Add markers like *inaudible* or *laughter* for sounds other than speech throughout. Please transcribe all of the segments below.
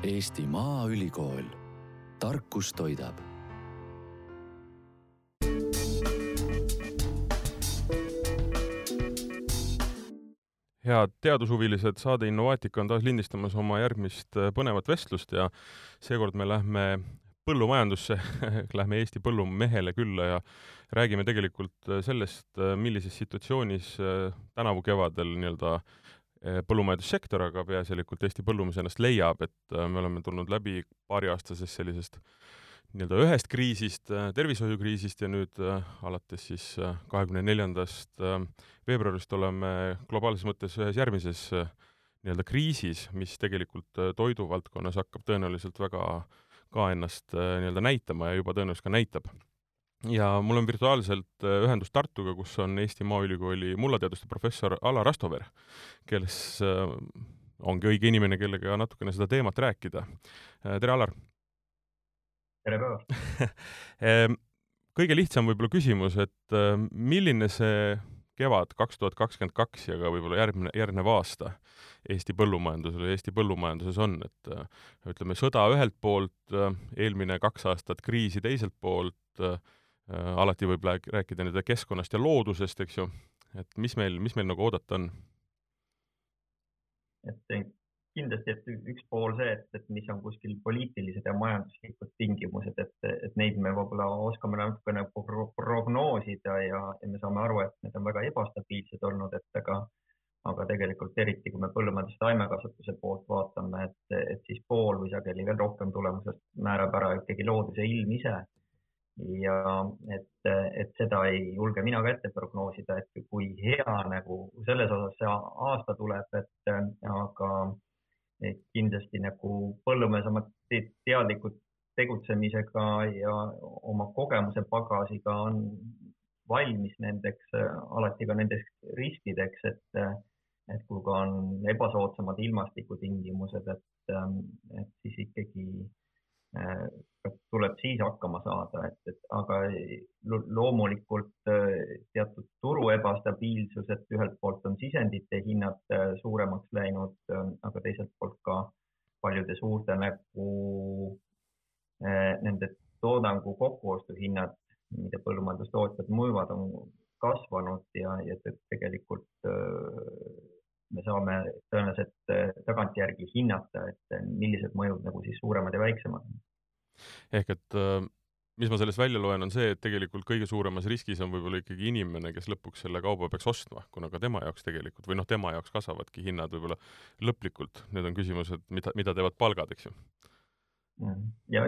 Eesti Maaülikool, tarkus toidab. Head teadushuvilised, saade Innovaatika on taas lindistamas oma järgmist äh, põnevat vestlust ja seekord me lähme põllumajandusse *laughs* lähme Eesti põllumehele külla ja räägime tegelikult äh, sellest, äh, millises situatsioonis tänavu kevadel nii-öelda põllumajandussektor, aga peaasjalikult Eesti põllumees ennast leiab, et me oleme tulnud läbi paariaastasest sellisest nii-öelda ühest kriisist, äh, tervishoiukriisist ja nüüd alates siis kahekümne neljandast veebruarist oleme globaalses mõttes ühes järgmises nii-öelda kriisis, mis tegelikult toiduvaldkonnas hakkab tõenäoliselt väga ka ennast nii-öelda näitama ja juba tõenäoliselt ka näitab. Ja mul on virtuaalselt ühendus Tartuga, kus on Eesti Maaülikooli mullateaduste professor Alar Rastover, kes ongi õige inimene, kellega natukene seda teemat rääkida. tere, Alar! tere päevast *laughs* ehm, kõige lihtsam võib-olla küsimus, et milline see kevad kaks tuhat kakskümmend kaks ja ka võib-olla järgmine, järgnev aasta Eesti põllumajandusel ja Eesti põllumajanduses on, et ütleme, sõda ühelt poolt, eelmine kaks aastat kriisi teiselt poolt, alati võib rääkida nii-öelda keskkonnast ja loodusest, eks ju, et mis meil, mis meil nagu oodata on? et kindlasti, et üks pool see, et, et mis on kuskil poliitilised ja majanduslikud tingimused, et, et neid me võib-olla oskame natukene pro prognoosida ja, ja me saame aru, et need on väga ebastabiilsed olnud, et aga, aga tegelikult eriti, kui me põllumajanduse taimekasvatuse poolt vaatame, et, et siis pool või sageli veel rohkem tulemusest määrab ära ikkagi looduse ilm ise. Ja et, et seda ei julge mina ka ette prognoosida, et kui hea nagu selles osas see aasta tuleb, et aga et kindlasti nagu põllumees oma teadlikud tegutsemisega ja oma kogemuse pagasiga on valmis nendeks, alati ka nendeks riskideks, et, et kui ka on ebasoodsamad ilmastikutingimused, et, et siis ikkagi tuleb siis hakkama saada, et, et aga loomulikult äh, teatud turu ebastabiilsus, et ühelt poolt on sisendite hinnad äh, suuremaks läinud, aga teiselt poolt ka paljude suurte nagu nende toodangu kokkuostuhinnad, mida põllumajandustootjad müüvad, on kasvanud ja, ja tegelikult me saame tõenäoliselt äh, tagantjärgi hinnata, et äh, millised mõjud nagu siis suuremad ja väiksemad on. ehk et äh, mis ma sellest välja loen, on see, et tegelikult kõige suuremas riskis on võib-olla ikkagi inimene, kes lõpuks selle kauba peaks ostma, kuna ka tema jaoks tegelikult või noh, tema jaoks kasvavadki hinnad võib-olla lõplikult, need on küsimused, mida, mida teevad palgad, eks ju. ja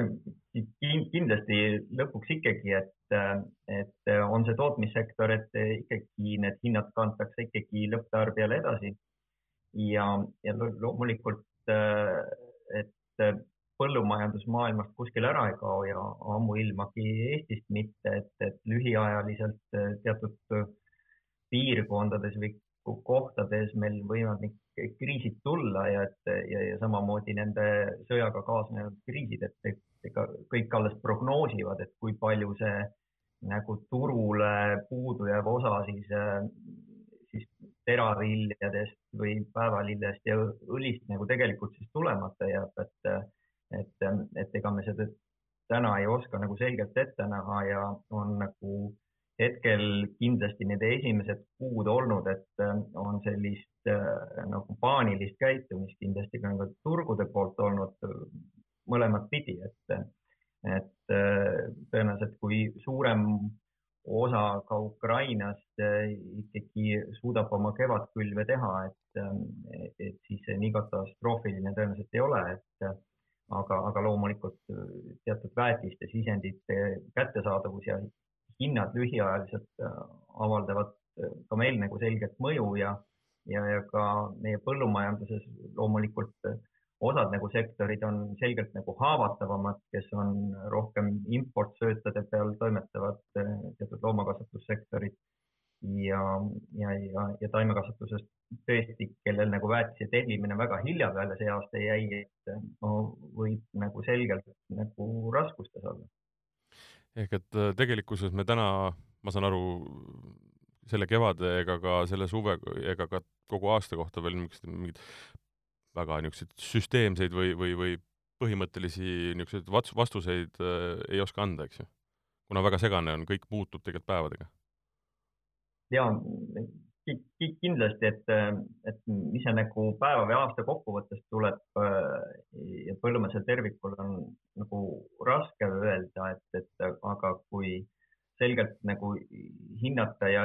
kindlasti lõpuks ikkagi, et, et on see tootmissektor, et ikkagi need hinnad kantakse ikkagi lõpptarbijale edasi ja, ja loomulikult, äh, et äh, põllumajandus maailmast kuskil ära ei kao ja ammuilmagi Eestist mitte, et, et lühiajaliselt äh, teatud piirkondades või kohtades meil võivad need kriisid tulla ja et ja, ja samamoodi nende sõjaga kaasnevad kriisid, et ega kõik alles prognoosivad, et kui palju see nagu turule puudu jääv osa siis siis teraviljadest või päevalillest ja õlist nagu tegelikult siis tulemata jääb, et, et, et ega me seda täna ei oska nagu selgelt ette näha ja on nagu hetkel kindlasti need esimesed kuud olnud, et on sellist nagu paanilist käitumist kindlasti ka nagu turgude poolt olnud mõlemat pidi, et, et tõenäoliselt kui suurem osa ka Ukrainast eh, ikkagi suudab oma kevadkülve teha, et, eh, et siis see nii katastroofiline tõenäoliselt ei ole, et aga, aga loomulikult teatud väetiste, sisendite kättesaadavus ja hinnad lühiajaliselt eh, avaldavad ka meil nagu selget mõju ja, ja, ja ka meie põllumajanduses loomulikult osad nagu sektorid on selgelt nagu haavatavamad, kes on rohkem importsöötade peal toimetavad eh, teatud loomakasvatussektorid ja, ja, ja, ja taimekasvatusest tõesti, kellel nagu väetise tellimine väga hilja peale see aasta jäi, et no võib nagu selgelt nagu raskustes olla. ehk et eh, tegelikkuses me täna, ma saan aru, selle kevade ega ka selle suve ega ka kogu aasta kohta veel niisugust mingit väga niisuguseid süsteemseid või, või, või põhimõttelisi niisuguseid vastuseid äh, ei oska anda, eks ju. kuna väga segane on, kõik muutub tegelikult päevadega. ja kindlasti, et, et mis see nagu päeva või aasta kokkuvõttes tuleb ja põllumajandusel tervikul on nagu raske öelda, et, et aga kui selgelt nagu hinnata ja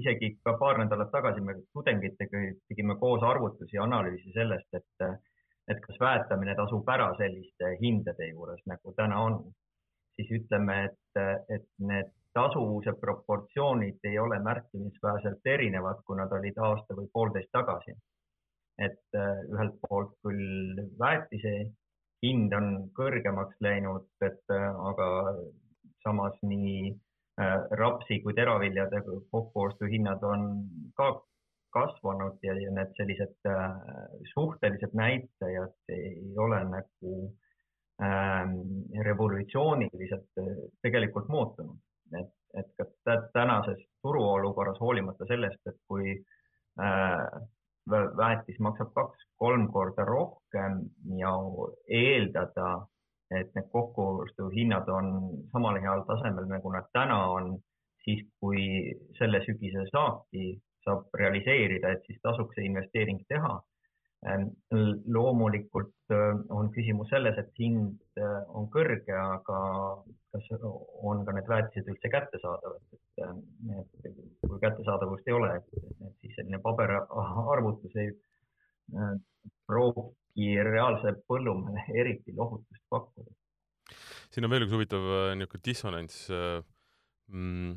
isegi ka paar nädalat tagasi me tudengitega tegime koos arvutusi ja analüüsi sellest, et, et kas väetamine tasub ära selliste hindade juures, nagu täna on, siis ütleme, et, et need tasuvuse proportsioonid ei ole märkimisväärselt erinevad, kui nad olid aasta või poolteist tagasi. et ühelt poolt küll väetise hind on kõrgemaks läinud, et aga samas nii rapsi kui teraviljade kokkuostuhinnad on ka kasvanud ja, ja need sellised suhtelised näitajad ei ole nagu ähm, revolutsiooniliselt tegelikult muutunud. Et, et ka tänases turuolukorras, hoolimata sellest, et kui äh, väetis maksab kaks-kolm korda rohkem ja eeldada, et need kokkuostuhinnad on samal heal tasemel, nagu nad täna on, siis kui selle sügise saaki saab realiseerida, et siis tasuks see investeering teha. Ähm, loomulikult äh, on küsimus selles, et hind äh, on kõrge, aga kas on ka need väetised üldse kättesaadavad, et, äh, et kui kättesaadavust ei ole, et siis selline paberarvutus ei pruugi reaalse põllumehe eriti lohutust pakkuda. siin on veel üks huvitav niisugune dissonants mm,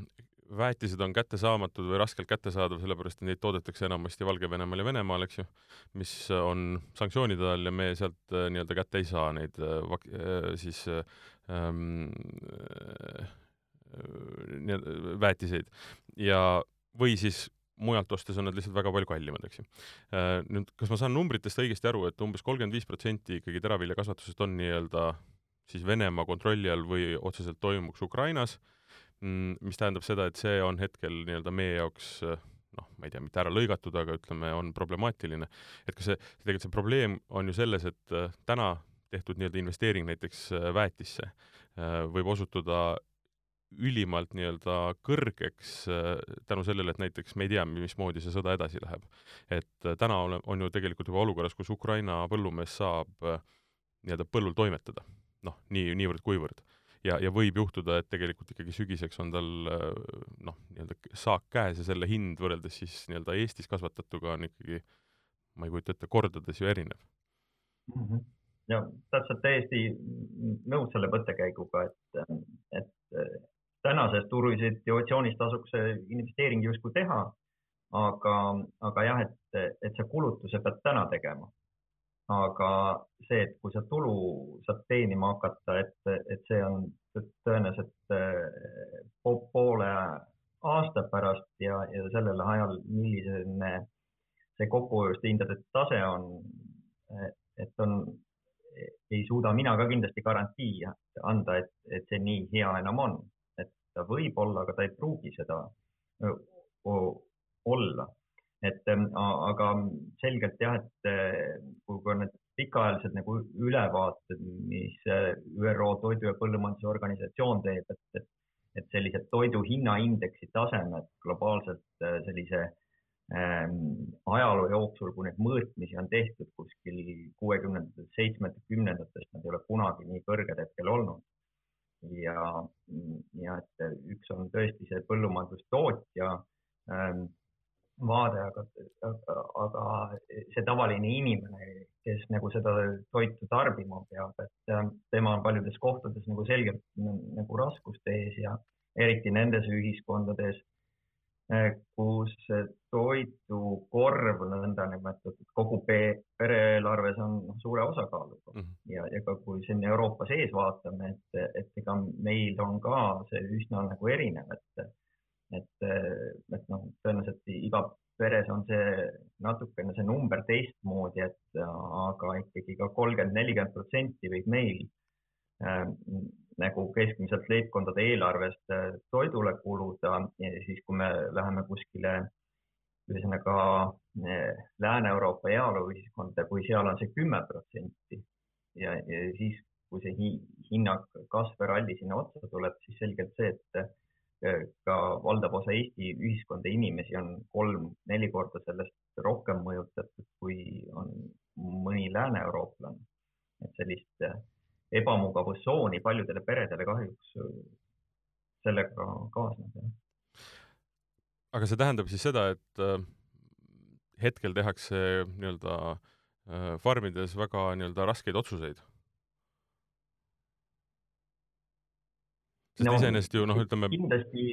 väetised on kättesaamatud või raskelt kättesaadav, sellepärast et neid toodetakse enamasti Valgevenemaal ja Venemaal, eks ju, mis on sanktsioonide all ja me sealt äh, nii-öelda kätte ei saa neid äh, vak-, äh, siis ähm, väetiseid ja, või siis mujalt ostes on nad lihtsalt väga palju kallimad, eks ju. Nüüd, kas ma saan numbritest õigesti aru, et umbes kolmkümmend viis protsenti ikkagi teraviljakasvatusest on nii-öelda siis Venemaa kontrolli all või otseselt toimuks Ukrainas Mm, mis tähendab seda, et see on hetkel nii-öelda meie jaoks noh, ma ei tea, mitte ära lõigatud, aga ütleme, on problemaatiline. et kas see, tegelikult see probleem on ju selles, et äh, täna tehtud nii-öelda investeering näiteks äh, väetisse äh, võib osutuda ülimalt nii-öelda kõrgeks tänu sellele, et näiteks me ei tea, mismoodi see sõda edasi läheb. et täna on, on ju tegelikult juba olukorras, kus Ukraina põllumees saab nii-öelda põllul toimetada, noh, nii, niivõrd-kuivõrd ja, ja võib juhtuda, et tegelikult ikkagi sügiseks on tal noh, nii-öelda saak käes ja selle hind võrreldes siis nii-öelda Eestis kasvatatuga on ikkagi, ma ei kujuta ette, kordades ju erinev mm. -hmm. ja täpselt täiesti nõus selle mõttekäiguga, et, et tänases turusituatsioonis tasuks investeering justkui teha, aga, aga jah, et, et see kulutuse pead täna tegema. Aga see, et kui sa tulu saad teenima hakata, et, et see on tõenäoliselt eh, poole aasta pärast ja, ja sellel ajal, milline see kokkuhoiuste hindade tase on, et on, ei suuda mina ka kindlasti garantii anda, et, et see nii hea enam on, ta võib olla, aga ta ei pruugi seda olla et ähm, aga selgelt jah, et äh, kui ka need pikaajalised nagu ülevaated, mis äh, ÜRO Toidu- ja Põllumajandusorganisatsioon teeb, et, et, sellised toidu hinnaindeksi tasemed globaalselt äh, sellise ähm, ajaloo jooksul, kui neid mõõtmisi on tehtud kuskil kuuekümnendates, seitsmekümnendates, nad ei ole kunagi nii kõrged hetkel olnud. Ja, ja et üks on tõesti see põllumajandustootja ähm, vaade, aga, aga see tavaline inimene, kes nagu seda toitu tarbima peab, et äh, tema on paljudes kohtades nagu selgelt nagu raskuste ees ja eriti nendes ühiskondades, kus toidukorv nõndanimetatud kogu pere-eelarves on noh, suure osakaaluga mm -hmm. ja, ja ka kui siin Euroopa sees vaatame, et, et ega meil on ka see üsna nagu erinev, et et, et noh, tõenäoliselt iga peres on see natukene see number teistmoodi, et aga ikkagi ka kolmkümmend, nelikümmend protsenti võib meil nagu keskmiselt leibkondade eelarvest äh, toidule kuluda siis, kui me läheme kuskile ühesõnaga äh, Lääne-Euroopa heaoluühiskonda, kui seal on see kümme protsenti, ja, ja siis, kui see hi, hinnakasv ja ralli sinna otsa tuleb, siis selgelt see, et äh, ka valdav osa Eesti ühiskonda inimesi on kolm-neli korda sellest rohkem mõjutatud, kui on mõni lääne-eurooplane. et sellist äh, ebamugavustsooni paljudele peredele kahjuks sellega kaasneb. aga see tähendab siis seda, et hetkel tehakse nii-öelda äh, farmides väga nii-öelda raskeid otsuseid. sest no, iseenesest ju noh, ütleme. kindlasti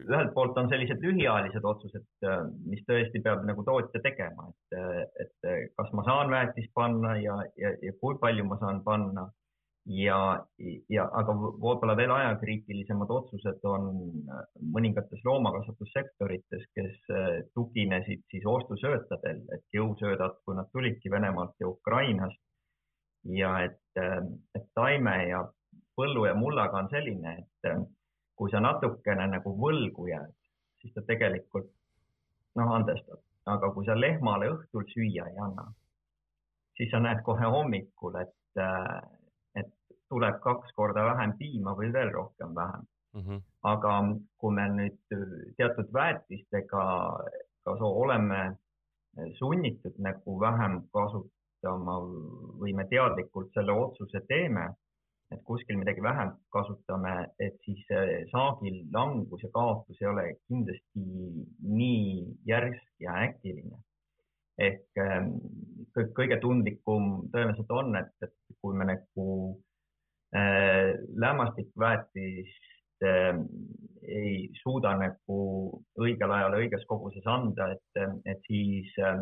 ühelt poolt on sellised lühiajalised otsused, äh, mis tõesti peab nagu tootja tegema, et, et kas ma saan väetist panna ja, ja, ja kui palju ma saan panna ja, ja aga võib-olla veel ajakriitilisemad otsused on äh, mõningates loomakasvatussektorites, kes äh, tuginesid siis ostusöötadel, et jõusöödad, kui nad tulidki Venemaalt ja Ukrainast ja et, äh, et taime ja põllu ja mullaga on selline, et kui sa natukene nagu võlgu jääd, siis ta tegelikult noh, andestab, aga kui sa lehmale õhtul süüa ei anna, siis sa näed kohe hommikul, et tuleb kaks korda vähem piima või veel rohkem vähem mm. -hmm. aga kui me nüüd teatud väetistega ka oleme sunnitud nagu vähem kasutama või me teadlikult selle otsuse teeme, et kuskil midagi vähem kasutame, et siis saagil langus ja kaotus ei ole kindlasti nii järsk ja äkiline. ehk ähm, kõige tundlikum tõenäoliselt on, et, et kui me nagu lämmastikväetist äh, ei suuda nagu õigel ajal õiges koguses anda, et, et siis, äh,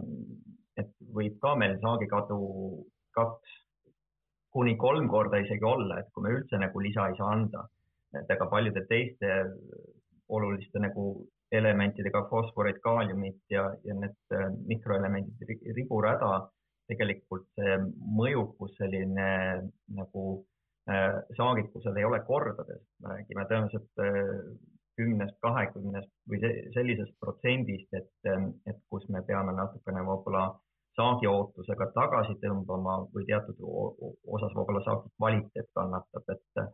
et võib ka meil saagikadu kaks kuni kolm korda isegi olla, et kui me üldse nagu lisa ei saa anda, et ega paljude teiste oluliste nagu elementidega, fosforid, kaaliumid ja, ja need mikroelemendid, riburada, tegelikult see mõjukus selline nagu Äh, saagikusel ei ole kordades, me räägime tõenäoliselt äh, kümnest, kahekümnest või sellisest protsendist, et, ähm, et kus me peame natukene võib-olla saagi ootusega tagasi tõmbama või teatud osas võib-olla saagi kvaliteet kannatab, et,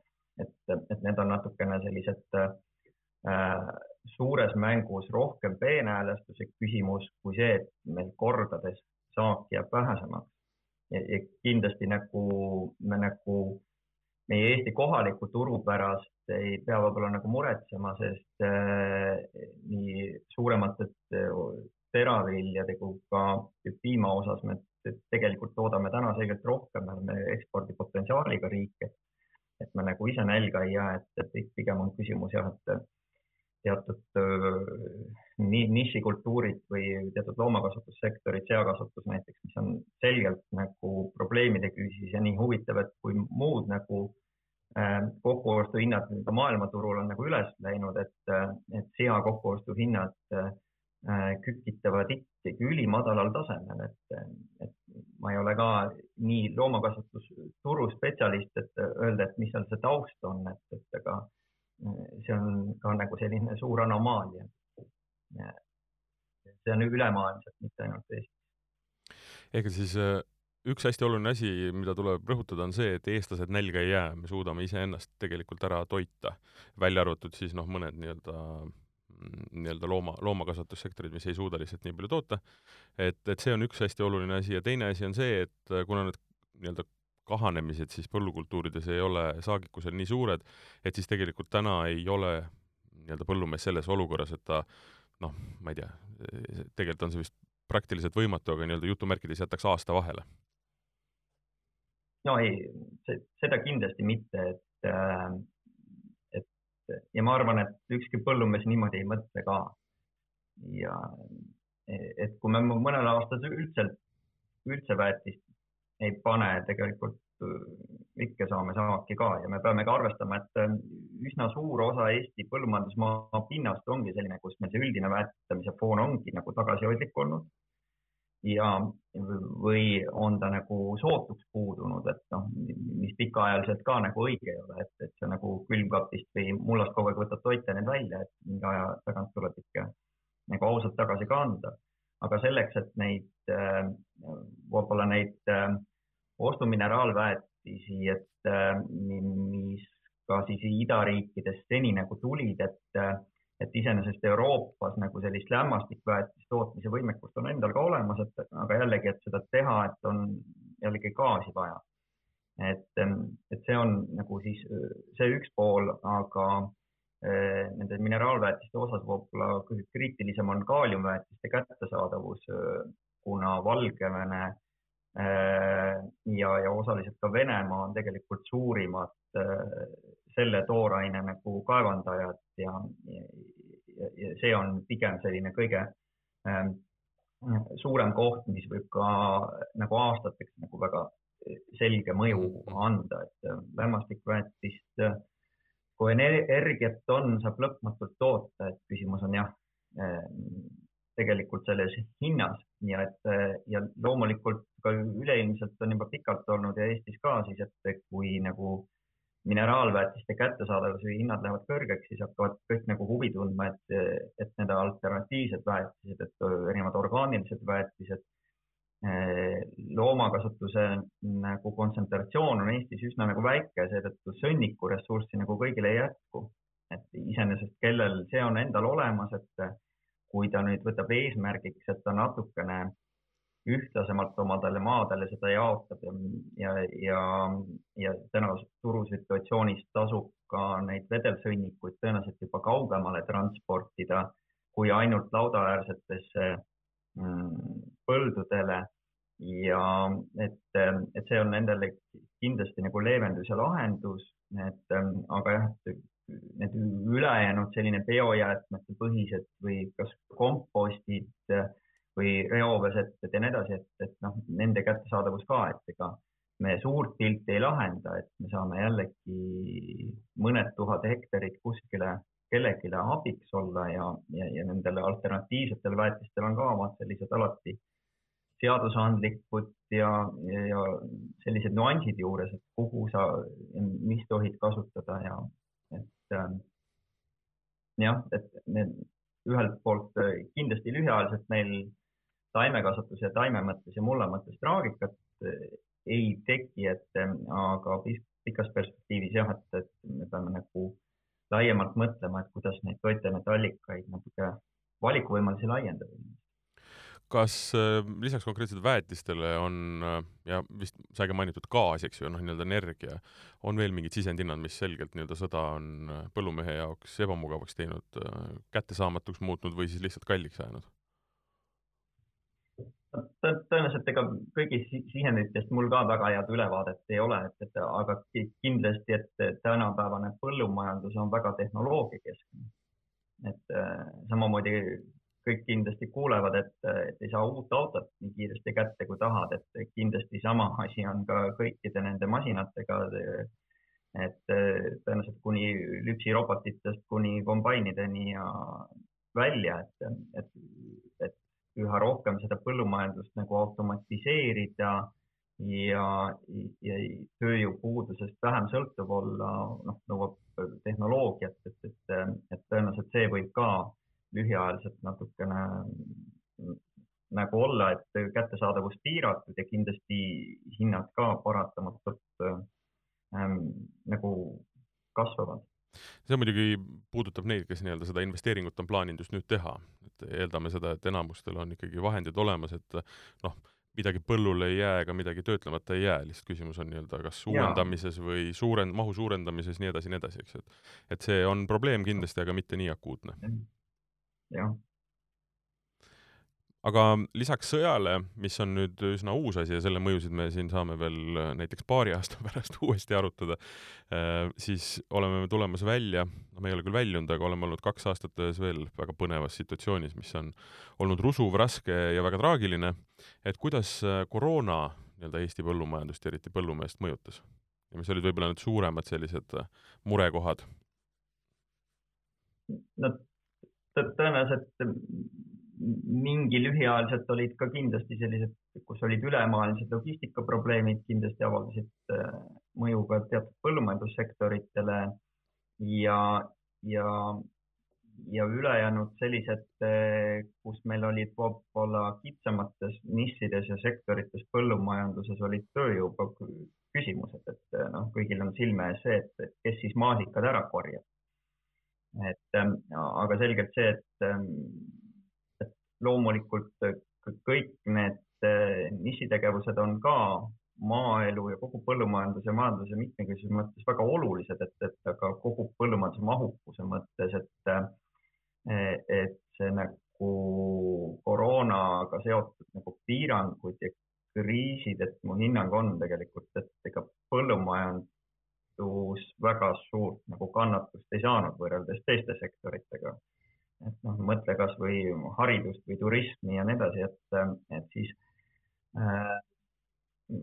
et, et need on natukene sellised äh, suures mängus rohkem peenhäälestuse küsimus kui see, et meil kordades saak jääb vähesemaks. ja kindlasti nagu me nagu meie Eesti kohaliku turu pärast ei pea võib-olla nagu muretsema, sest äh, nii suuremate äh, teraviljade kui ka piima osas me tegelikult toodame täna selgelt rohkem, me oleme ekspordipotentsiaaliga riik, et, me nagu ise nälga ei jää, et pigem on küsimus jah, et teatud nii nišikultuurid või teatud loomakasvatussektorid, seakasvatus näiteks, mis on selgelt nagu probleemide küüsis ja nii huvitav, et kui muud nagu kokkuostuhinnad nii-öelda maailmaturul on nagu üles läinud, et, et sea kokkuostuhinnad kükitavad ikkagi ülimadalal tasemel, et, et ma ei ole ka nii loomakasvatusturu spetsialist, et öelda, et mis seal see taust on, et, et aga see on ka nagu selline suur anomaalia. see on ülemaailmselt, mitte ainult Eestis. ehk siis äh, üks hästi oluline asi, mida tuleb rõhutada, on see, et eestlased nälga ei jää, me suudame iseennast tegelikult ära toita, välja arvatud siis noh, mõned nii-öelda nii-öelda looma, loomakasvatussektorid, mis ei suuda lihtsalt nii palju toota. et, et see on üks hästi oluline asi ja teine asi on see, et kuna need nii-öelda kahanemised siis põllukultuurides ei ole saagikusel nii suured, et siis tegelikult täna ei ole nii-öelda põllumees selles olukorras, et ta noh, ma ei tea, tegelikult on see vist praktiliselt võimatu, aga nii-öelda jutumärkides jätaks aasta vahele. no ei, seda kindlasti mitte, et, äh, et ja ma arvan, et ükski põllumees niimoodi ei mõtle ka. ja et kui me mõnel aastal üldse, üldse väetist ei pane tegelikult äh, ikke saame saaki ka ja me peame ka arvestama, et äh, üsna suur osa Eesti põllumajandusmaa pinnast ongi selline, kus meil see üldine väetamise foon ongi nagu tagasihoidlik olnud. ja, või on ta nagu sootuks puudunud, et noh, mis pikaajaliselt ka nagu õige ei ole, et, et sa nagu külmkapist või mullast kogu aeg võtad toite need välja, et mingi aja tagant tuleb ikka nagu ausalt tagasi ka anda aga selleks, et neid, võib-olla neid äh, ostumineraalväetisi väetisi, et mis ka siis idariikidest seni nagu tulid, et, et iseenesest Euroopas nagu sellist lämmastikväetiste tootmise võimekust on endal ka olemas, et aga jällegi, et seda teha, et on jällegi gaasi vaja. et, et see on nagu siis see üks pool, aga nende mineraalväetiste osas võib-olla kõige kriitilisem on kaaliumväetiste kättesaadavus, kuna Valgevene eh, ja, ja osaliselt ka Venemaa on tegelikult suurimad Äh, selle tooraine nagu kaevandajad ja, ja, ja see on pigem selline kõige ähm, suurem koht, mis võib ka nagu aastateks nagu väga selge mõju anda, et lämmastikväetist, kui energiat on, saab lõpmatult toota, et küsimus on jah, tegelikult selles hinnas ja et ja loomulikult ka üleilmselt on juba pikalt olnud ja Eestis ka siis, et kui nagu mineraalväetiste kättesaadavus või hinnad lähevad kõrgeks, siis hakkavad kõik nagu huvi tundma, et, et need alternatiivsed väetised, et erinevad orgaanilised väetised, eh, loomakasutuse nagu kontsentratsioon on Eestis üsna nagu väike, seetõttu sõnnikuressurssi nagu kõigile ei jätku. et iseenesest, kellel see on endal olemas, et kui ta nüüd võtab eesmärgiks, et ta natukene ühtlasemalt omadele maadele seda jaotab ja, ja, ja, ja tänases turusituatsioonis tasub ka neid vedelsõnnikuid tõenäoliselt juba kaugemale transportida kui ainult laudaäärsetesse mm, põldudele. Ja et, et see on nendele kindlasti nagu leevendus ja lahendus, et aga jah, need ülejäänud selline biojäätmete põhised või kas kompostid või reovesetted ja nii edasi, et, et noh, nende kättesaadavus ka, et ega me suurt pilti ei lahenda, et me saame jällegi mõned tuhat hektarit kuskile kellelegi abiks olla ja, ja, ja nendel alternatiivsetel väetistel on ka omad sellised alati seadusandlikud ja, ja, ja sellised nüansid juures, et kuhu sa, mis tohid kasutada ja et äh, jah, et need ühelt poolt kindlasti lühiajaliselt meil taimekasvatuse ja taime mõttes ja mulla mõttes traagikat eh, ei teki, et aga pikas perspektiivis jah, et, et me peame nagu laiemalt mõtlema, et kuidas neid toitainetallikaid natuke valikuvõimalusi laiendada. Kas äh, lisaks konkreetselt väetistele on äh, ja vist sai ka mainitud gaas, eks ju, noh, nii-öelda energia, on veel mingid sisendhinnad, mis selgelt nii-öelda sõda on põllumehe jaoks ebamugavaks teinud, kättesaamatuks muutnud või siis lihtsalt kalliks ajanud? tõenäoliselt ega kõigist sisenditest mul ka väga head ülevaadet ei ole, et, et aga kindlasti, et tänapäevane põllumajandus on väga tehnoloogiakeskne. et äh, samamoodi kõik kindlasti kuulevad, et, et ei saa uut autot nii kiiresti kätte, kui tahad, et kindlasti sama asi on ka kõikide nende masinatega. et tõenäoliselt kuni lüpsirobotitest kuni kombainideni ja välja, et, et, et üha rohkem seda põllumajandust nagu automatiseerida ja, ja tööjõupuudusest vähem sõltuv olla, noh, nõuab tehnoloogiat, et, et, et tõenäoliselt see võib ka lühiajaliselt natukene nagu olla, et kättesaadavus piiratud ja kindlasti hinnad ka paratamatult ähm, nagu kasvavad. See muidugi puudutab neid, kes nii-öelda seda investeeringut on plaaninud just nüüd teha, et eeldame seda, et enamustel on ikkagi vahendid olemas, et noh, midagi põllule ei jää ega midagi töötlemata ei jää, lihtsalt küsimus on nii-öelda kas uuendamises või suurend-, mahu suurendamises, nii edasi, nii edasi, eks, et et see on probleem kindlasti, aga mitte nii akuutne. Jah aga lisaks sõjale, mis on nüüd üsna uus asi ja selle mõjusid me siin saame veel äh, näiteks paari aasta *laughs* pärast uuesti arutada, äh, siis oleme me tulemas välja, no me ei ole küll väljunud, aga oleme olnud kaks aastat ühes veel väga põnevas situatsioonis, mis on olnud rusuv, raske ja väga traagiline. et kuidas äh, koroona nii-öelda Eesti põllumajandust ja eriti põllumeest mõjutas? ja mis olid võib-olla need suuremad sellised murekohad? no tõenäoliselt mingi lühiajaliselt olid ka kindlasti sellised, kus olid ülemaailmsed logistikaprobleemid, kindlasti avaldasid äh, mõju ka teatud põllumajandussektoritele ja, ja, ja ülejäänud sellised, äh, kus meil olid võib-olla kitsamates nišides ja sektorites põllumajanduses olid tööjõuga küsimus, et, et noh, kõigil on silme ees see, et kes siis maasikad ära korjab. Et ähm, aga selgelt see, et, ähm, et loomulikult kõik need äh, nišitegevused on ka maaelu ja kogu põllumajanduse ja majanduse mitmekesisuse mõttes väga olulised, et, et aga kogu põllumajanduse mahukuse mõttes, et, äh, et see nagu koroonaga seotud nagu piirangud ja kriisid, et mu hinnang on tegelikult, et ega põllumajandus väga suurt nagu kannatust ei saanud võrreldes teiste sektoritega. et noh, mõtle kasvõi haridust või turismi ja nii edasi, et, et siis äh,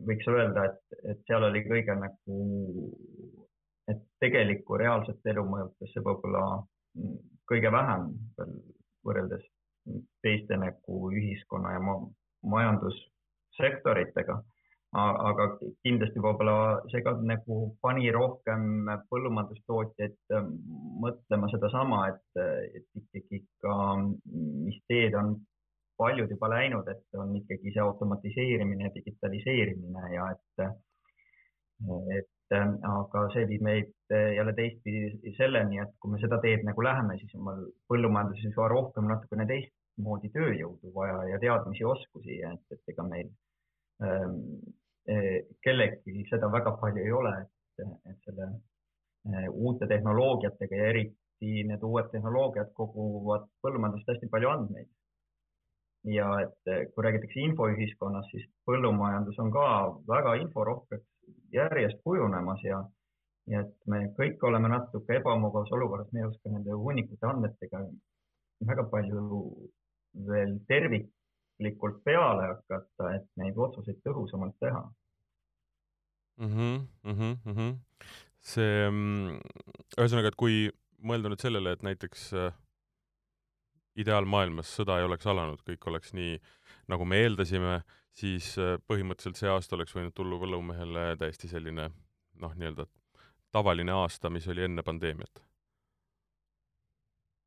võiks öelda, et, et seal oli kõige nagu, et tegelikku reaalset elu mõjutas see võib-olla kõige vähem veel võrreldes teiste nagu ühiskonna ja majandus sektoritega. Aga kindlasti võib-olla ka nagu pani rohkem põllumajandustootjaid ähm, mõtlema sedasama, et, et ikkagi ka, mis teed on paljud juba läinud, et on ikkagi see automatiseerimine digitaliseerimine ja et, et ähm, aga see viib meid jälle teistpidi selleni, et kui me seda teed nagu läheme, siis on meil põllumajanduses juba rohkem natukene teistmoodi tööjõudu vaja ja teadmisi, oskusi, et, et ega meil e, kellelgi seda väga palju ei ole, et, et selle e, uute tehnoloogiatega ja eriti need uued tehnoloogiad koguvad põllumajandusest hästi palju andmeid. ja et e, kui räägitakse infoühiskonnas, siis põllumajandus on ka väga inforohkeks järjest kujunemas ja, ja et me kõik oleme natuke ebamugavas olukorras, me ei oska nende hunnikute andmetega väga palju veel tervik mõistlikult peale hakata, et neid otsuseid tõhusamalt teha mm. -hmm, mm -hmm. see, ühesõnaga, et kui mõelda nüüd sellele, et näiteks äh, ideaalmaailmas sõda ei oleks alanud, kõik oleks nii, nagu me eeldasime, siis äh, põhimõtteliselt see aasta oleks võinud tulla põllumehele täiesti selline noh, nii-öelda tavaline aasta, mis oli enne pandeemiat.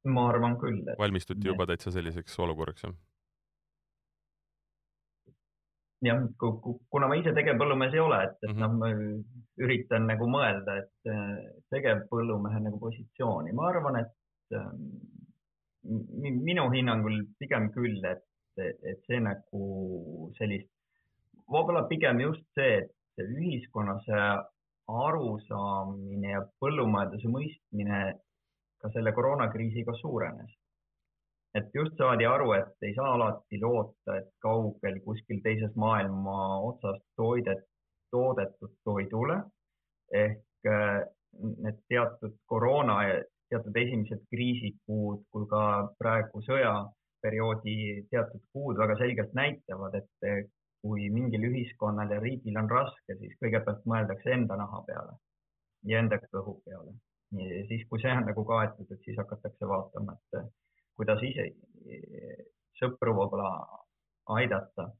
ma arvan küll. valmistuti juba täitsa selliseks olukorraks, jah? Jah, kuna ma ise tegevpõllumees ei ole, et, et mm -hmm. noh, ma üritan nagu mõelda, et äh, tegevpõllumehe nagu positsiooni, ma arvan, et ähm, minu hinnangul pigem küll, et, et see nagu sellist, võib-olla pigem just see, et ühiskonna see arusaamine ja põllumajanduse mõistmine ka selle koroonakriisiga suurenes et just saadi aru, et ei saa alati loota, et kaugel kuskil teises maailma otsas toidet, toodetud toidule ehk äh, need teatud koroona ja teatud esimesed kriisikuud kui ka praegu sõjaperioodi teatud kuud väga selgelt näitavad, et kui mingil ühiskonnal ja riigil on raske, siis kõigepealt mõeldakse enda naha peale ja enda kõhu peale. siis, kui see on nagu kaetud, et siis hakatakse vaatama, et kuidas ise sõpru võib-olla aidata.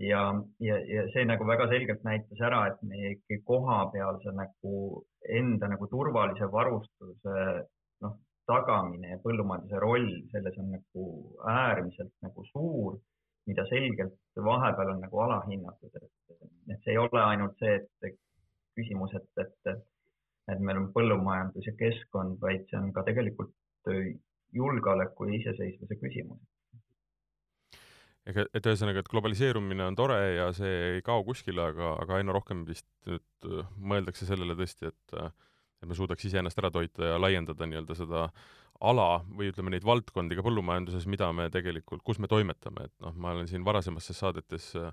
ja, ja, ja see nagu väga selgelt näitas ära, et meie ikkagi kohapealse nagu enda nagu turvalise varustuse noh, tagamine ja põllumajanduse roll selles on nagu äärmiselt nagu suur, mida selgelt vahepeal on nagu alahinnatud, et, et see ei ole ainult see, et küsimus, et, et, et meil on põllumajandus ja keskkond, vaid see on ka tegelikult julgeoleku ja iseseisvuse küsimus. ega, et ühesõnaga, et globaliseerumine on tore ja see ei kao kuskile, aga, aga aina rohkem vist nüüd äh, mõeldakse sellele tõesti, et äh, et me suudaks iseennast ära toita ja laiendada nii-öelda seda ala või ütleme, neid valdkondi ka põllumajanduses, mida me tegelikult, kus me toimetame, et noh, ma olen siin varasemates saadetes äh,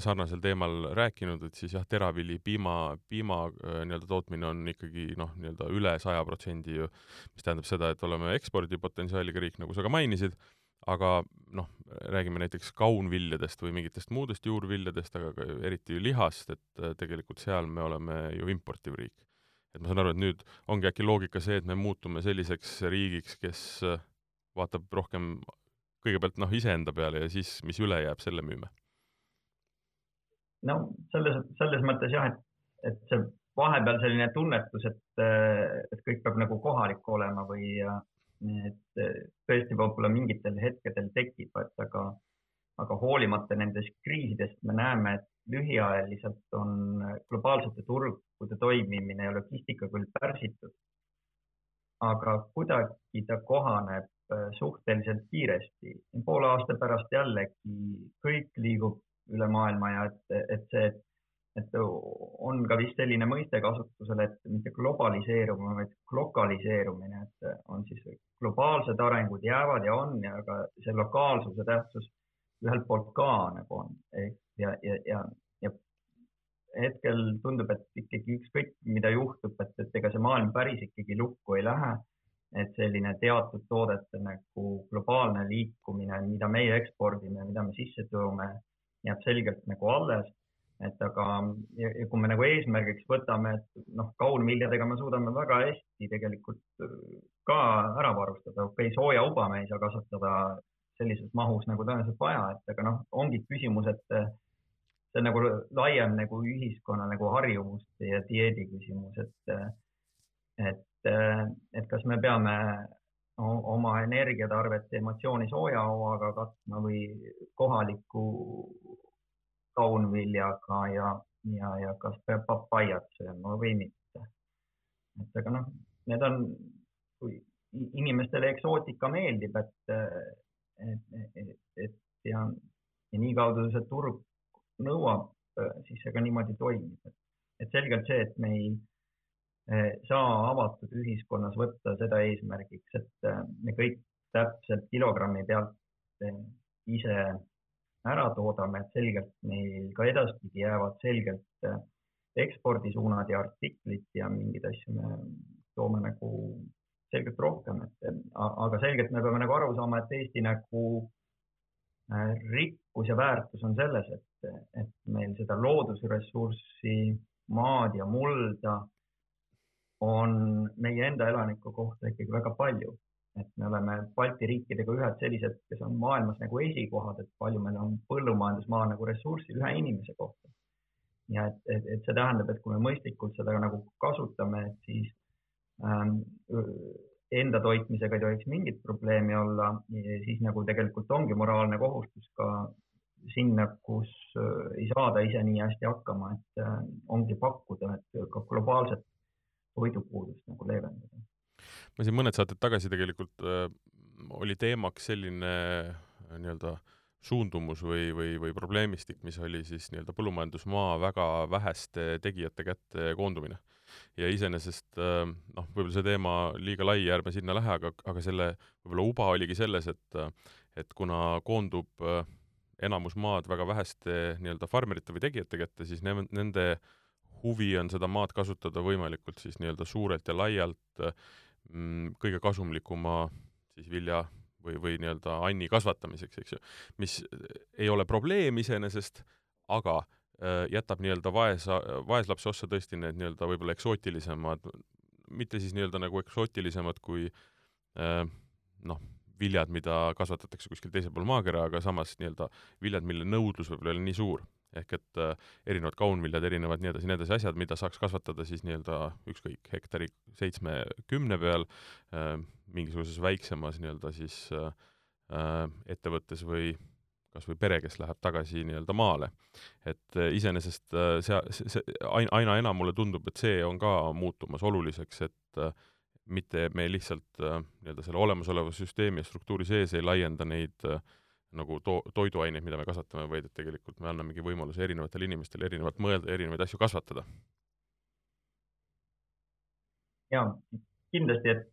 sarnasel teemal rääkinud, et siis jah, teravili, piima, piima äh, nii-öelda tootmine on ikkagi noh, nii-öelda üle saja protsendi ju, mis tähendab seda, et oleme ekspordipotentsiaaliga riik, nagu sa ka mainisid, aga noh, räägime näiteks kaunviljadest või mingitest muudest juurviljadest, aga ka eriti lihast, et äh, tegelikult seal me oleme ju importiv riik. et ma saan aru, et nüüd ongi äkki loogika see, et me muutume selliseks riigiks, kes vaatab rohkem kõigepealt noh, iseenda peale ja siis, mis üle jääb, selle müüme no selles, selles mõttes jah, et, et see vahepeal selline tunnetus, et, et kõik peab nagu kohalik olema või et tõesti võib-olla mingitel hetkedel tekib, et aga, aga hoolimata nendest kriisidest me näeme, et lühiajaliselt on globaalsete turgude toimimine ja logistika küll pärsitud, aga kuidagi ta kohaneb suhteliselt kiiresti. poole aasta pärast jällegi kõik liigub üle maailma ja et, et see, et on ka vist selline mõiste kasutusel, et mitte globaliseerumine, vaid lokaliseerumine, et on siis globaalsed arengud jäävad ja on ja ka see lokaalsuse tähtsus ühelt poolt ka nagu on ja, ja, ja, ja hetkel tundub, et ikkagi ükskõik, mida juhtub, et, et ega see maailm päris ikkagi lukku ei lähe. et selline teatud toodete nagu globaalne liikumine, mida meie ekspordime, mida me sisse toome, jääb selgelt nagu alles. et aga, ja kui me nagu eesmärgiks võtame, et noh, kaunviljadega me suudame väga hästi tegelikult ka ära varustada, okei okay,, soojauba me ei saa kasvatada sellises mahus nagu tõenäoliselt vaja, et aga noh, ongi küsimus, et see on nagu laiem nagu ühiskonna nagu harjumuste ja dieedi küsimus, et, et, et kas me peame oma energiatarvet emotsiooni soojahooaga katma või kohaliku kaunviljaga ja, ja, ja kas peab papaiat sööma või mitte. et aga noh, need on, kui inimestele eksootika meeldib, et, et, et, et ja, ja niikaudu see turg nõuab, siis see ka niimoodi toimib. et selgelt see, et me ei saa avatud ühiskonnas võtta seda eesmärgiks, et äh, me kõik täpselt kilogrammi pealt ise ära toodame, et selgelt meil ka edaspidi jäävad selgelt ekspordisuunad ja artiklid ja mingeid asju me toome nagu selgelt rohkem, et aga selgelt me peame nagu aru saama, et Eesti nagu rikkus ja väärtus on selles, et et meil seda loodusressurssi, maad ja mulda on meie enda elaniku kohta ikkagi väga palju. et me oleme Balti riikidega ühed sellised, kes on maailmas nagu esikohad, et palju meil on põllumajandusmaa nagu ressurssi ühe inimese kohta. ja et, et, et see tähendab, et kui me mõistlikult seda nagu kasutame, et siis ähm, enda toitmisega ei tohiks mingit probleemi olla, siis nagu tegelikult ongi moraalne kohustus ka sinna, kus äh, ei saada ise nii hästi hakkama, et äh, ongi pakkuda, et ka globaalset toidupuudust nagu leevendada. ma siin mõned saated tagasi tegelikult äh, oli teemaks selline äh, nii-öelda suundumus või, või, või probleemistik, mis oli siis nii-öelda põllumajandusmaa väga väheste tegijate kätte koondumine. ja iseenesest äh, noh, võib-olla see teema liiga lai, ärme sinna lähe, aga, aga selle võib-olla uba oligi selles, et et kuna koondub äh, enamus maad väga väheste nii-öelda farmerite või tegijate kätte, siis ne-, nende huvi on seda maad kasutada võimalikult siis nii-öelda suurelt ja laialt mm, kõige kasumlikuma siis vilja või, või nii-öelda anni kasvatamiseks, eks ju, mis ei ole probleem iseenesest, aga äh, jätab nii-öelda vaesa, vaeslapse ossa tõesti need nii-öelda võib-olla eksootilisemad, mitte siis nii-öelda nagu eksootilisemad kui äh, noh, viljad, mida kasvatatakse kuskil teisel pool maakera, aga samas nii-öelda viljad, mille nõudlus võib-olla ei ole nii suur. Ehk et äh, erinevad kaunviljad, erinevad nii edasi, nii edasi asjad, mida saaks kasvatada siis nii-öelda ükskõik hektari seitsme-kümne peal äh,, mingisuguses väiksemas nii-öelda siis äh, äh ettevõttes või kas või pere, kes läheb tagasi nii-öelda maale. et iseenesest see, see, see aina, aina enam mulle tundub, et see on ka muutumas oluliseks, et äh, mitte me lihtsalt äh, nii-öelda selle olemasoleva süsteemi ja struktuuri sees ei laienda neid äh, nagu to-, toiduaineid, mida me kasvatame, vaid et tegelikult me annamegi võimaluse erinevatele inimestele erinevalt mõelda, erinevaid asju kasvatada. jaa, kindlasti, et,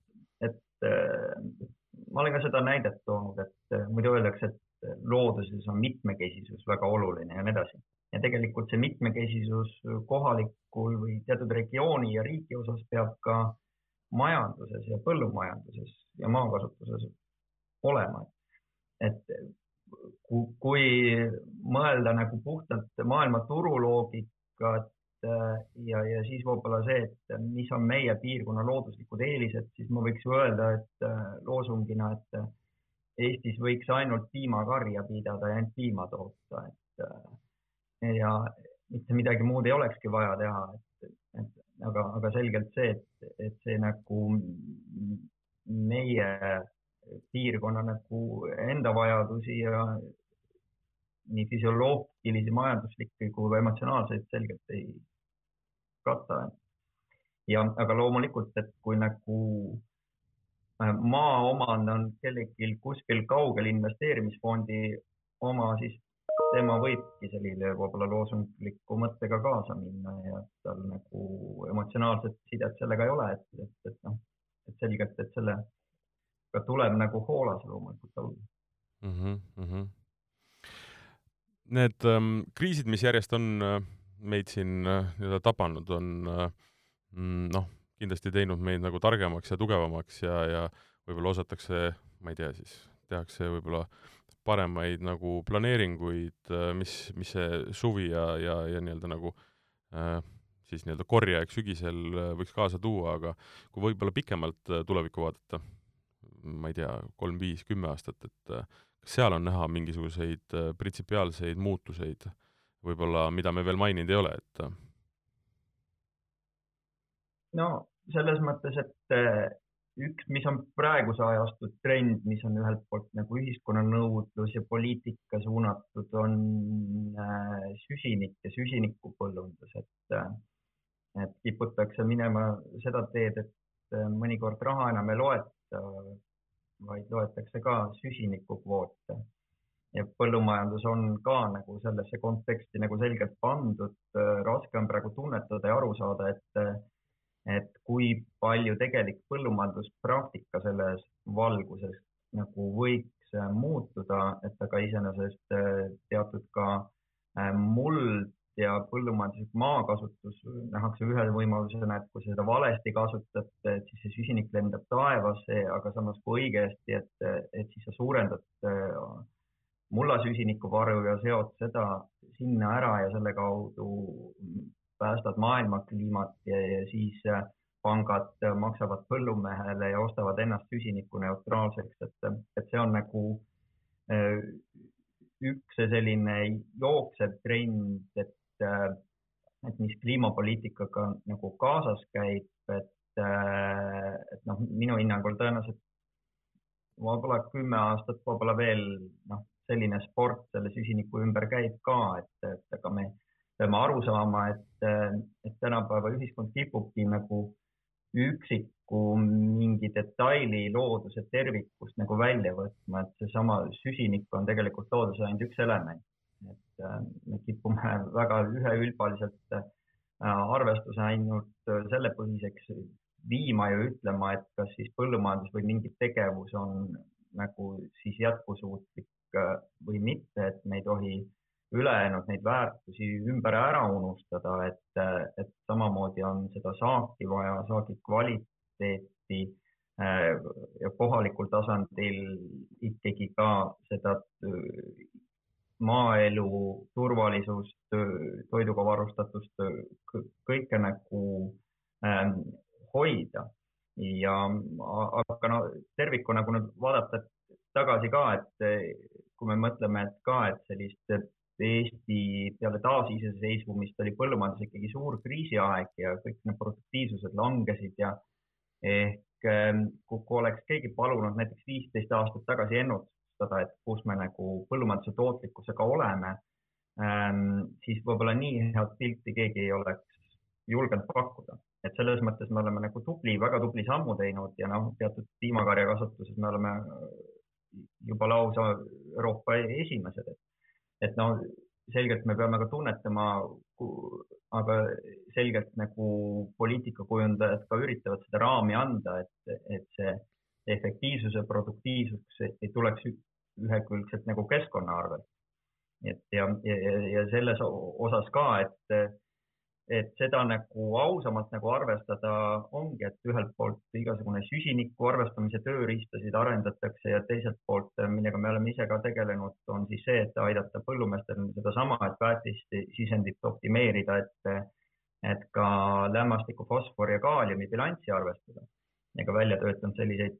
et äh, ma olen ka seda näidet toonud, et muidu öeldakse, et looduses on mitmekesisus väga oluline ja nii edasi. ja tegelikult see mitmekesisus kohalikul või teatud regiooni ja riigi osas peab ka majanduses ja põllumajanduses ja maakasutuses olema. et kui mõelda nagu puhtalt maailma turuloogikat ja, ja siis võib-olla see, et mis on meie piirkonna looduslikud eelised, siis ma võiks öelda, et loosungina, et Eestis võiks ainult piimakarja pidada ja ainult piima toota, et ja mitte midagi muud ei olekski vaja teha, et, et aga, aga selgelt see, et, et see nagu meie piirkonna nagu enda vajadusi ja nii füsioloogilisi, majanduslikke kui emotsionaalseid selgelt ei kata. ja, aga loomulikult, et kui nagu äh, maa omand on kellelgi kuskil kaugel investeerimisfondi oma, siis tema võibki selline võib-olla loosungliku mõttega kaasa minna ja tal nagu emotsionaalset sidet sellega ei ole, et, et, et noh, et selgelt, et sellega tuleb nagu hoolas loomulikult olla mm. -hmm. Need ähm, kriisid, mis järjest on äh, meid siin äh, nii-öelda tabanud, on äh, mm, noh, kindlasti teinud meid nagu targemaks ja tugevamaks ja, ja võib-olla osatakse, ma ei tea, siis tehakse võib-olla paremaid nagu planeeringuid, äh, mis, mis see suvi ja, ja, ja nii-öelda nagu äh, siis nii-öelda korjeaeg sügisel äh, võiks kaasa tuua, aga kui võib-olla pikemalt tulevikku vaadata, ma ei tea, kolm, viis, kümme aastat, et kas seal on näha mingisuguseid printsipiaalseid muutuseid võib-olla, mida me veel maininud ei ole, et? no selles mõttes, et üks, mis on praeguse ajastu trend, mis on ühelt poolt nagu ühiskonna nõudlus ja poliitika suunatud, on äh, süsinik ja süsinikupõllundus, et, äh, et kiputakse minema seda teed, et äh, mõnikord raha enam ei loeta, vaid loetakse ka süsinikukvoote. ja põllumajandus on ka nagu sellesse konteksti nagu selgelt pandud. raske on praegu tunnetada ja aru saada, et et kui palju tegelik põllumajanduspraktika selles valguses nagu võiks muutuda, et aga iseenesest teatud ka äh, muld ja põllumajanduslik maakasutus nähakse ühe võimalusena, et kui sa seda valesti kasutad, et siis see süsinik lendab taevasse, aga samas kui õigesti, et, et siis sa suurendad mullasüsinikuvaru ja seod seda sinna ära ja selle kaudu päästad maailma kliimat ja, ja siis äh, pangad äh, maksavad põllumehele ja ostavad ennast süsinikuneutraalseks, et, et see on nagu äh, üks selline jooksev trend, et, et mis kliimapoliitikaga nagu kaasas käib, et, et noh, minu hinnangul tõenäoliselt võib-olla kümme aastat, võib-olla veel noh, selline sport selle süsiniku ümber käib ka, et, et aga me peame aru saama, et, et tänapäeva ühiskond kipubki nagu üksiku mingi detaili looduse tervikust nagu välja võtma, et seesama süsinik on tegelikult looduse ainult üks element. Et äh, me kipume *laughs* väga üheülbaliselt äh, arvestuse ainult sellepõhiseks viima ja ütlema, et kas siis põllumajandus või mingi tegevus on nagu siis jätkusuutlik äh, või mitte, et me ei tohi ülejäänud neid väärtusi ümber ära unustada, et, et samamoodi on seda saaki vaja, saagi kvaliteeti äh, ja kohalikul tasandil ikkagi ka seda äh, maaelu turvalisust, toiduga varustatust, kõike nagu ähm, hoida. Ja aga no tervikuna, kui nüüd vaadata tagasi ka, et kui me mõtleme, et ka, et sellist Eesti peale taasiseseisvumist oli põllumajandus ikkagi suur kriisiaeg ja kõik need produktiivsused langesid ja ehk ähm, kui oleks keegi palunud näiteks viisteist aastat tagasi ennustada, et kus me nagu põllumajanduse tootlikkusega oleme, ähm, siis võib-olla nii head pilti keegi ei oleks julgenud pakkuda. et selles mõttes me oleme nagu tubli, väga tubli sammu teinud ja noh, teatud piimakarjakasvatuses me oleme juba lausa Euroopa esimesed, et et noh, selgelt me peame ka tunnetama, aga selgelt nagu poliitikakujundajad ka üritavad seda raami anda, et, et see efektiivsuse, produktiivsus ei tuleks ühekülgselt nagu keskkonna arvelt. et ja, ja, ja selles osas ka, et et seda nagu ausamalt nagu arvestada ongi, et ühelt poolt igasugune süsiniku arvestamise tööriistasid arendatakse ja teiselt poolt, millega me oleme ise ka tegelenud, on siis see, et aidata põllumeestel sedasama, et väetisisendit optimeerida, et, et ka lämmastiku, fosfori ja kaaliumi bilanssi arvestada. Ja ka välja töötanud selliseid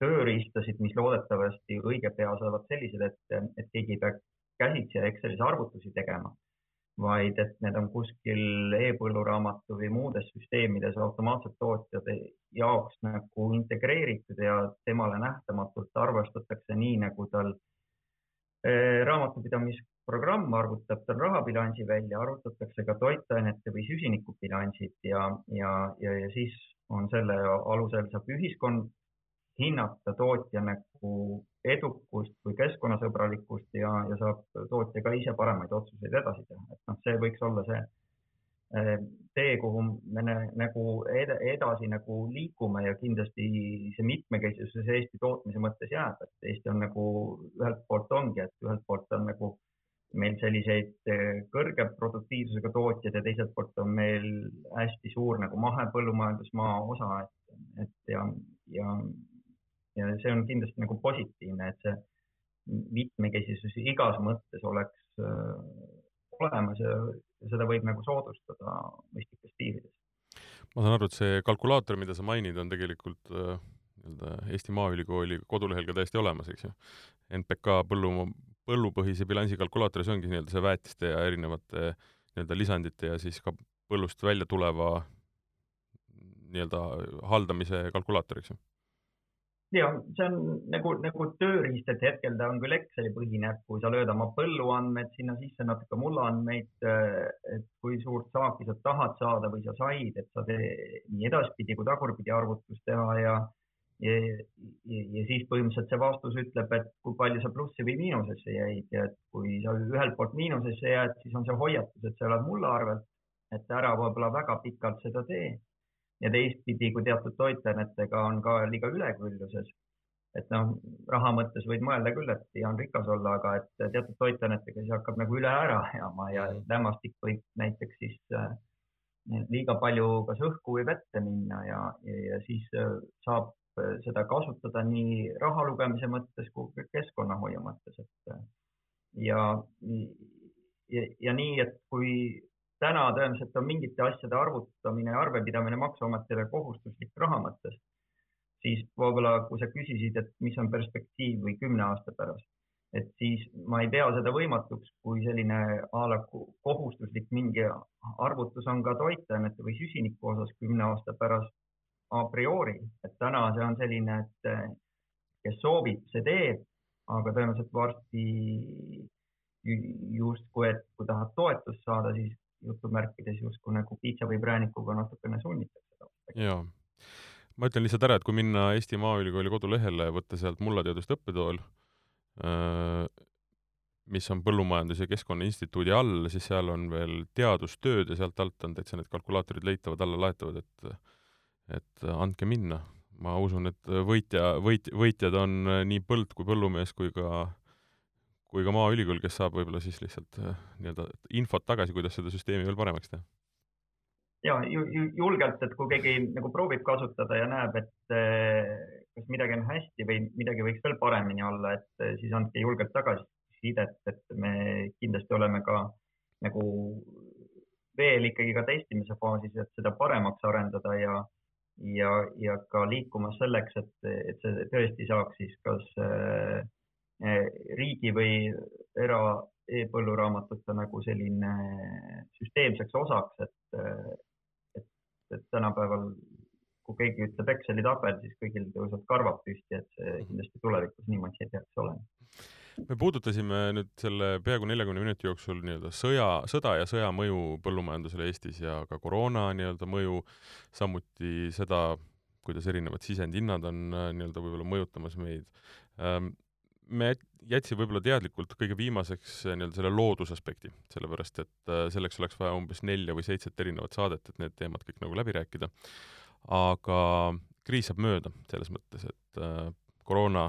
tööriistasid, mis loodetavasti õige pea saavad sellised, et, et keegi ei pea käsitsi Excelis arvutusi tegema vaid et need on kuskil e-põlluraamatu või muudes süsteemides automaatselt tootjate jaoks nagu integreeritud ja temale nähtamatult arvestatakse nii, nagu tal raamatupidamisprogramm arvutab tal rahabilansi välja, arvutatakse ka toitainete või süsinikubilansid ja, ja, ja, ja siis on selle alusel saab ühiskond hinnata tootja nagu edukust või keskkonnasõbralikkust ja, ja saab tootja ka ise paremaid otsuseid edasi teha, et noh, see võiks olla see eh, tee, kuhu me nagu edasi nagu liigume ja kindlasti see mitmekesisus Eesti tootmise mõttes jääb, et Eesti on nagu ühelt poolt ongi, et ühelt poolt on nagu meil selliseid eh, kõrge produktiivsusega tootjaid ja teiselt poolt on meil hästi suur nagu mahepõllumajandusmaa osa, et, et ja, ja ja see on kindlasti nagu positiivne, et see mitmekesisus igas mõttes oleks äh, olemas ja seda võib nagu soodustada mõistlikes piirides. ma saan aru, et see kalkulaator, mida sa mainid, on tegelikult äh, nii-öelda Eesti Maaülikooli kodulehel ka täiesti olemas, eks ju. NPK põllu, põllupõhise bilansi kalkulaator, see ongi nii-öelda see väetiste ja erinevate nii-öelda lisandite ja siis ka põllust välja tuleva nii-öelda haldamise kalkulaator, eks ju ja see on nagu, nagu tööriist, et hetkel ta on küll Exceli põhine, kui sa lööd oma põlluandmed sinna sisse, natuke mullaandmeid, et kui suurt saaki sa tahad saada või sa said, et sa tee nii edaspidi kui tagurpidi arvutust teha ja, ja, ja, ja siis põhimõtteliselt see vastus ütleb, et kui palju sa plussi või miinusesse jäid ja et kui sa ühelt poolt miinusesse jääd, siis on see hoiatus, et sa elad mulla arvelt, et ära võib-olla väga pikalt seda tee ja teistpidi, kui teatud toitainetega on ka liiga ülekülluses, et noh, raha mõttes võid mõelda küll, et hea on rikas olla, aga et teatud toitainetega siis hakkab nagu üle ära ajama ja mm. lämmastik võib näiteks siis äh, liiga palju kas õhku või vette minna ja, ja, ja siis äh, saab seda kasutada nii raha lugemise mõttes kui ka keskkonnahoiu mõttes, et äh, ja, ja, ja nii, et kui täna tõenäoliselt on mingite asjade arvutamine ja arvepidamine Maksuametile kohustuslik raha mõttes, siis võib-olla, kui sa küsisid, et mis on perspektiiv või kümne aasta pärast, et siis ma ei pea seda võimatuks, kui selline a la kohustuslik mingi arvutus on ka toitainete või süsiniku osas kümne aasta pärast a priori, et täna see on selline, et kes soovib, see teeb, aga tõenäoliselt varsti justkui, et kui tahad toetust saada, siis jutumärkides justkui nagu piitsa või präänikuga natukene sunnitakse. jaa. ma ütlen lihtsalt ära, et kui minna Eesti Maaülikooli kodulehele, võtta sealt mullateaduste õppetool, mis on Põllumajandus- ja Keskkonnainstituudi all, siis seal on veel teadustööd ja sealt alt on täitsa need kalkulaatorid leitavad, alla laetavad, et et andke minna. ma usun, et võitja, võit-, võitjad on nii põld kui põllumees kui ka kui ka Maaülikool, kes saab võib-olla siis lihtsalt äh, nii-öelda infot tagasi, kuidas seda süsteemi veel paremaks teha. ja ju, ju, julgelt, et kui keegi nagu proovib kasutada ja näeb, et äh, kas midagi on hästi või midagi võiks veel paremini olla, et äh, siis andke julgelt tagasisidet, et me kindlasti oleme ka nagu veel ikkagi ka testimise faasis, et seda paremaks arendada ja ja, ja ka liikumas selleks, et, et see tõesti saaks siis kas äh, Eh, riigi või era e-põlluraamatute nagu selline süsteemseks osaks, et, et, et tänapäeval kui keegi ütleb Exceli tabel, siis kõigil tõusevad karvad püsti, et see mhm. kindlasti tulevikus niimoodi ei peaks olema. Me puudutasime nüüd selle peaaegu neljakümne minuti jooksul nii-öelda sõja, sõda ja sõja mõju põllumajandusele Eestis ja ka koroona nii-öelda mõju, samuti seda, kuidas erinevad sisendhinnad on äh, nii-öelda võib-olla mõjutamas meid ähm, me jätsime võib-olla teadlikult kõige viimaseks äh, nii-öelda selle loodusaspekti, sellepärast et äh, selleks oleks vaja umbes nelja või seitset erinevat saadet, et need teemad kõik nagu läbi rääkida. aga kriis saab mööda selles mõttes, et koroona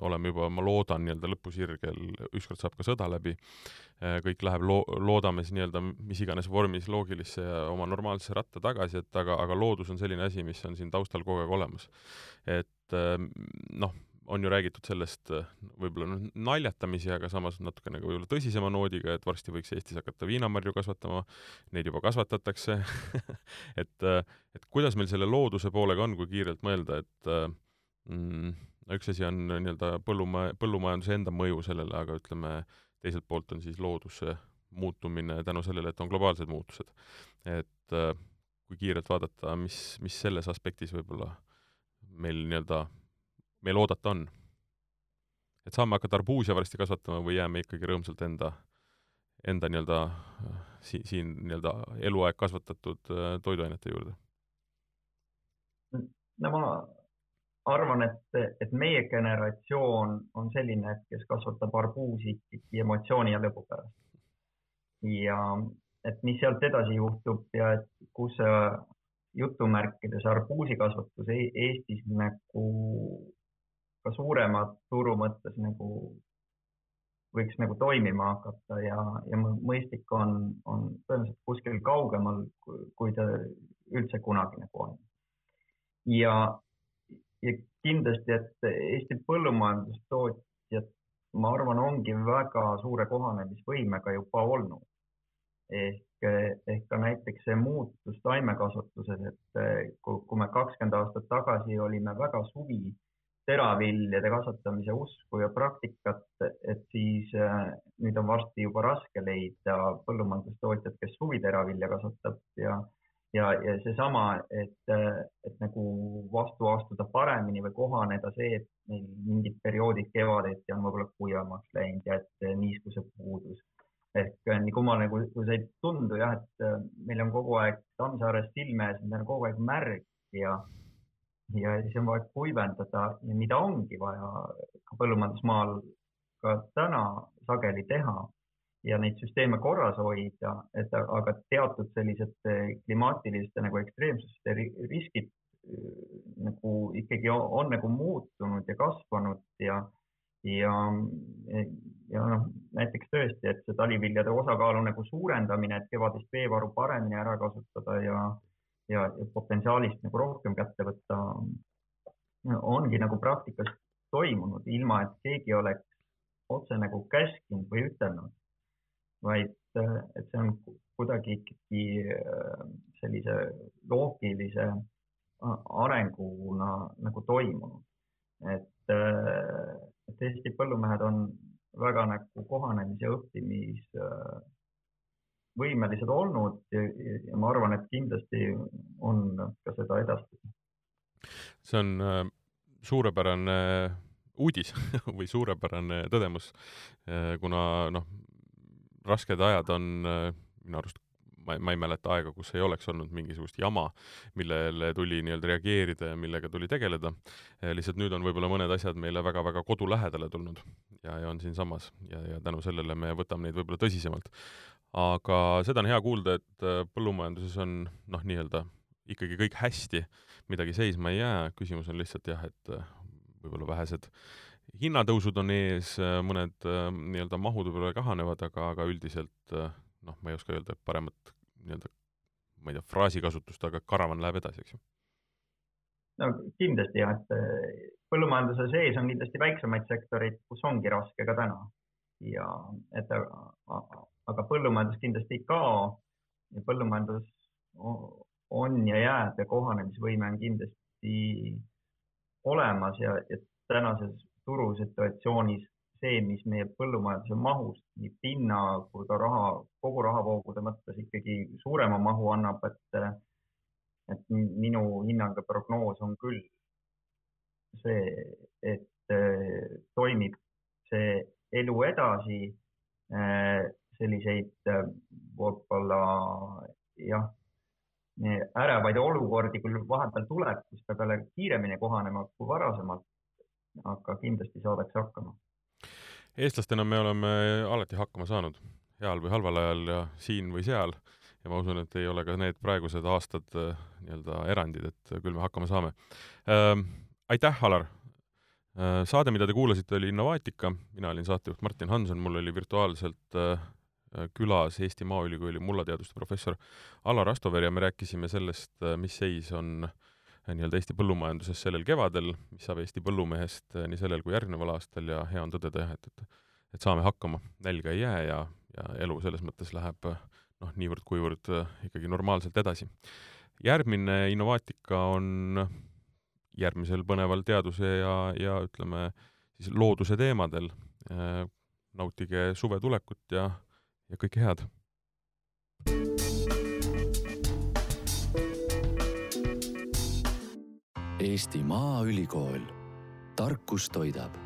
oleme juba, ma loodan, nii-öelda lõpusirgel, ükskord saab ka sõda läbi, kõik läheb loo-, loodame siis nii-öelda mis iganes vormis loogilisse ja oma normaalsesse ratta tagasi, et aga, aga loodus on selline asi, mis on siin taustal kogu aeg olemas. et noh, on ju räägitud sellest äh, võib-olla noh, naljatamisi, aga samas natukene ka võib-olla tõsisema noodiga, et varsti võiks Eestis hakata viinamarju kasvatama, neid juba kasvatatakse. *laughs* Et, äh, et kuidas meil selle looduse poolega on, kui kiirelt mõelda, et äh, mm, üks asi on nii-öelda põllumaja, põllumajanduse enda mõju sellele, aga ütleme, teiselt poolt on siis looduse muutumine tänu sellele, et on globaalsed muutused. et kui kiirelt vaadata, mis, mis selles aspektis võib-olla meil nii-öelda meil oodata on? et saame hakata arbuusia varsti kasvatama või jääme ikkagi rõõmsalt enda, enda nii-öelda si-, siin nii-öelda eluaeg kasvatatud toiduainete juurde? no ma arvan, et, et meie generatsioon on selline, et kes kasvatab arbuusi ikkagi emotsiooni ja lõbu pärast. ja et mis sealt edasi juhtub ja et kus see jutumärkides arbuusikasvatus e-, Eestis nagu ka suurema turu mõttes nagu võiks nagu toimima hakata ja, ja mõistlik on, on tõenäoliselt kuskil kaugemal, kui ta üldse kunagi nagu on. ja, ja kindlasti, et Eesti põllumajandustootjad, ma arvan, ongi väga suure kohanemisvõimega juba olnud. ehk ehk ka näiteks see muutus taimekasvatuses, et eh, kui me kakskümmend aastat tagasi olime väga suvi teraviljade kasvatamise usku ja praktikat, et siis nüüd on varsti juba raske leida põllumajandustootjat, kes suviteravilja kasvatab ja ja, ja seesama, et, et nagu vastu astuda paremini või kohaneda see, et meil mingid perioodid kevadeti on võib-olla kuivemaks läinud ja et niiskuse puudus. Ehk äh, nii kummaline nagu, kui see ei tundu jah, et äh, meil on kogu aeg Tammsaares silme ees, meil on kogu aeg märg ja, ja siis on vaja kuivendada ja mida ongi vaja ka põllumajandusmaal ka täna sageli teha ja neid süsteeme korras hoida, et aga teatud sellised äh, klimaatiliste nagu ekstreemsuste riskid nagu ikkagi on, on nagu muutunud ja kasvanud ja ja, ja noh, näiteks tõesti, et see taliviljade osakaalu nagu suurendamine, et kevadist veevaru paremini ära kasutada ja, ja, ja potentsiaalist nagu rohkem kätte võtta, ongi nagu praktikas toimunud, ilma et keegi oleks otse nagu käskinud või ütelnud, vaid et see on kuidagi ikkagi sellise loogilise arenguna nagu toimunud. et et Eesti põllumehed on väga nagu kohanemis- ja õppimisvõimelised olnud ja, ja ma arvan, et kindlasti on ka seda edaspidi. see on äh, suurepärane uudis *laughs* või suurepärane tõdemus, äh, kuna noh, rasked ajad on äh, minu arust ma, ma ei mäleta aega, kus ei oleks olnud mingisugust jama, millele tuli nii-öelda reageerida ja millega tuli tegeleda. lihtsalt nüüd on võib-olla mõned asjad meile väga-väga kodulähedale tulnud ja, ja on siinsamas ja, ja tänu sellele me võtame neid võib-olla tõsisemalt. aga seda on hea kuulda, et äh, põllumajanduses on noh, nii-öelda ikkagi kõik hästi, midagi seisma ei jää, küsimus on lihtsalt jah, et äh, võib-olla vähesed hinnatõusud on ees, äh, mõned nii-öelda mahud võib-olla kahanevad, aga, aga üldiselt noh, ma ei oska öelda paremat nii-öelda, ma ei tea, fraasikasutust, aga karavan läheb edasi, eks ju. no kindlasti jah, et eh, põllumajanduse sees on kindlasti väiksemaid sektoreid, kus ongi raske ka täna ja et aga põllumajandus kindlasti ei kao ja põllumajandus on ja jääb ja kohanemisvõime on kindlasti olemas ja, ja tänases turusituatsioonis see, mis meie põllumajanduse mahust nii pinna kui ka raha, kogu rahavoogude mõttes ikkagi suurema mahu annab, et, et minu hinnang ja prognoos on küll see, et toimib see elu edasi. Selliseid võib-olla jah, ärevaid olukordi küll vahepeal tuleb, kus ta peale kiiremini kohanema kui varasemalt, aga kindlasti saadakse hakkama eestlastena me oleme alati hakkama saanud, heal või halval ajal ja siin või seal, ja ma usun, et ei ole ka need praegused aastad äh, nii-öelda erandid, et küll me hakkama saame ähm,. aitäh, Alar! Äh, saade, mida te kuulasite, oli Innovaatika, mina olin saatejuht Martin Hanson, mul oli virtuaalselt äh, külas Eesti Maaülikooli mullateaduste professor Alar Astover ja me rääkisime sellest, mis seis on äh, nii-öelda Eesti põllumajanduses sellel kevadel, mis saab Eesti põllumehest eh, nii sellel kui järgneval aastal ja hea on tõdeda jah, et, et et saame hakkama, nälga ei jää ja, ja elu selles mõttes läheb noh, niivõrd-kuivõrd ikkagi normaalselt edasi. järgmine Innovaatika on järgmisel põneval teaduse ja, ja ütleme siis looduse teemadel. Nautige suve tulekut ja, ja kõike head! Eesti Maaülikool, tarkus toidab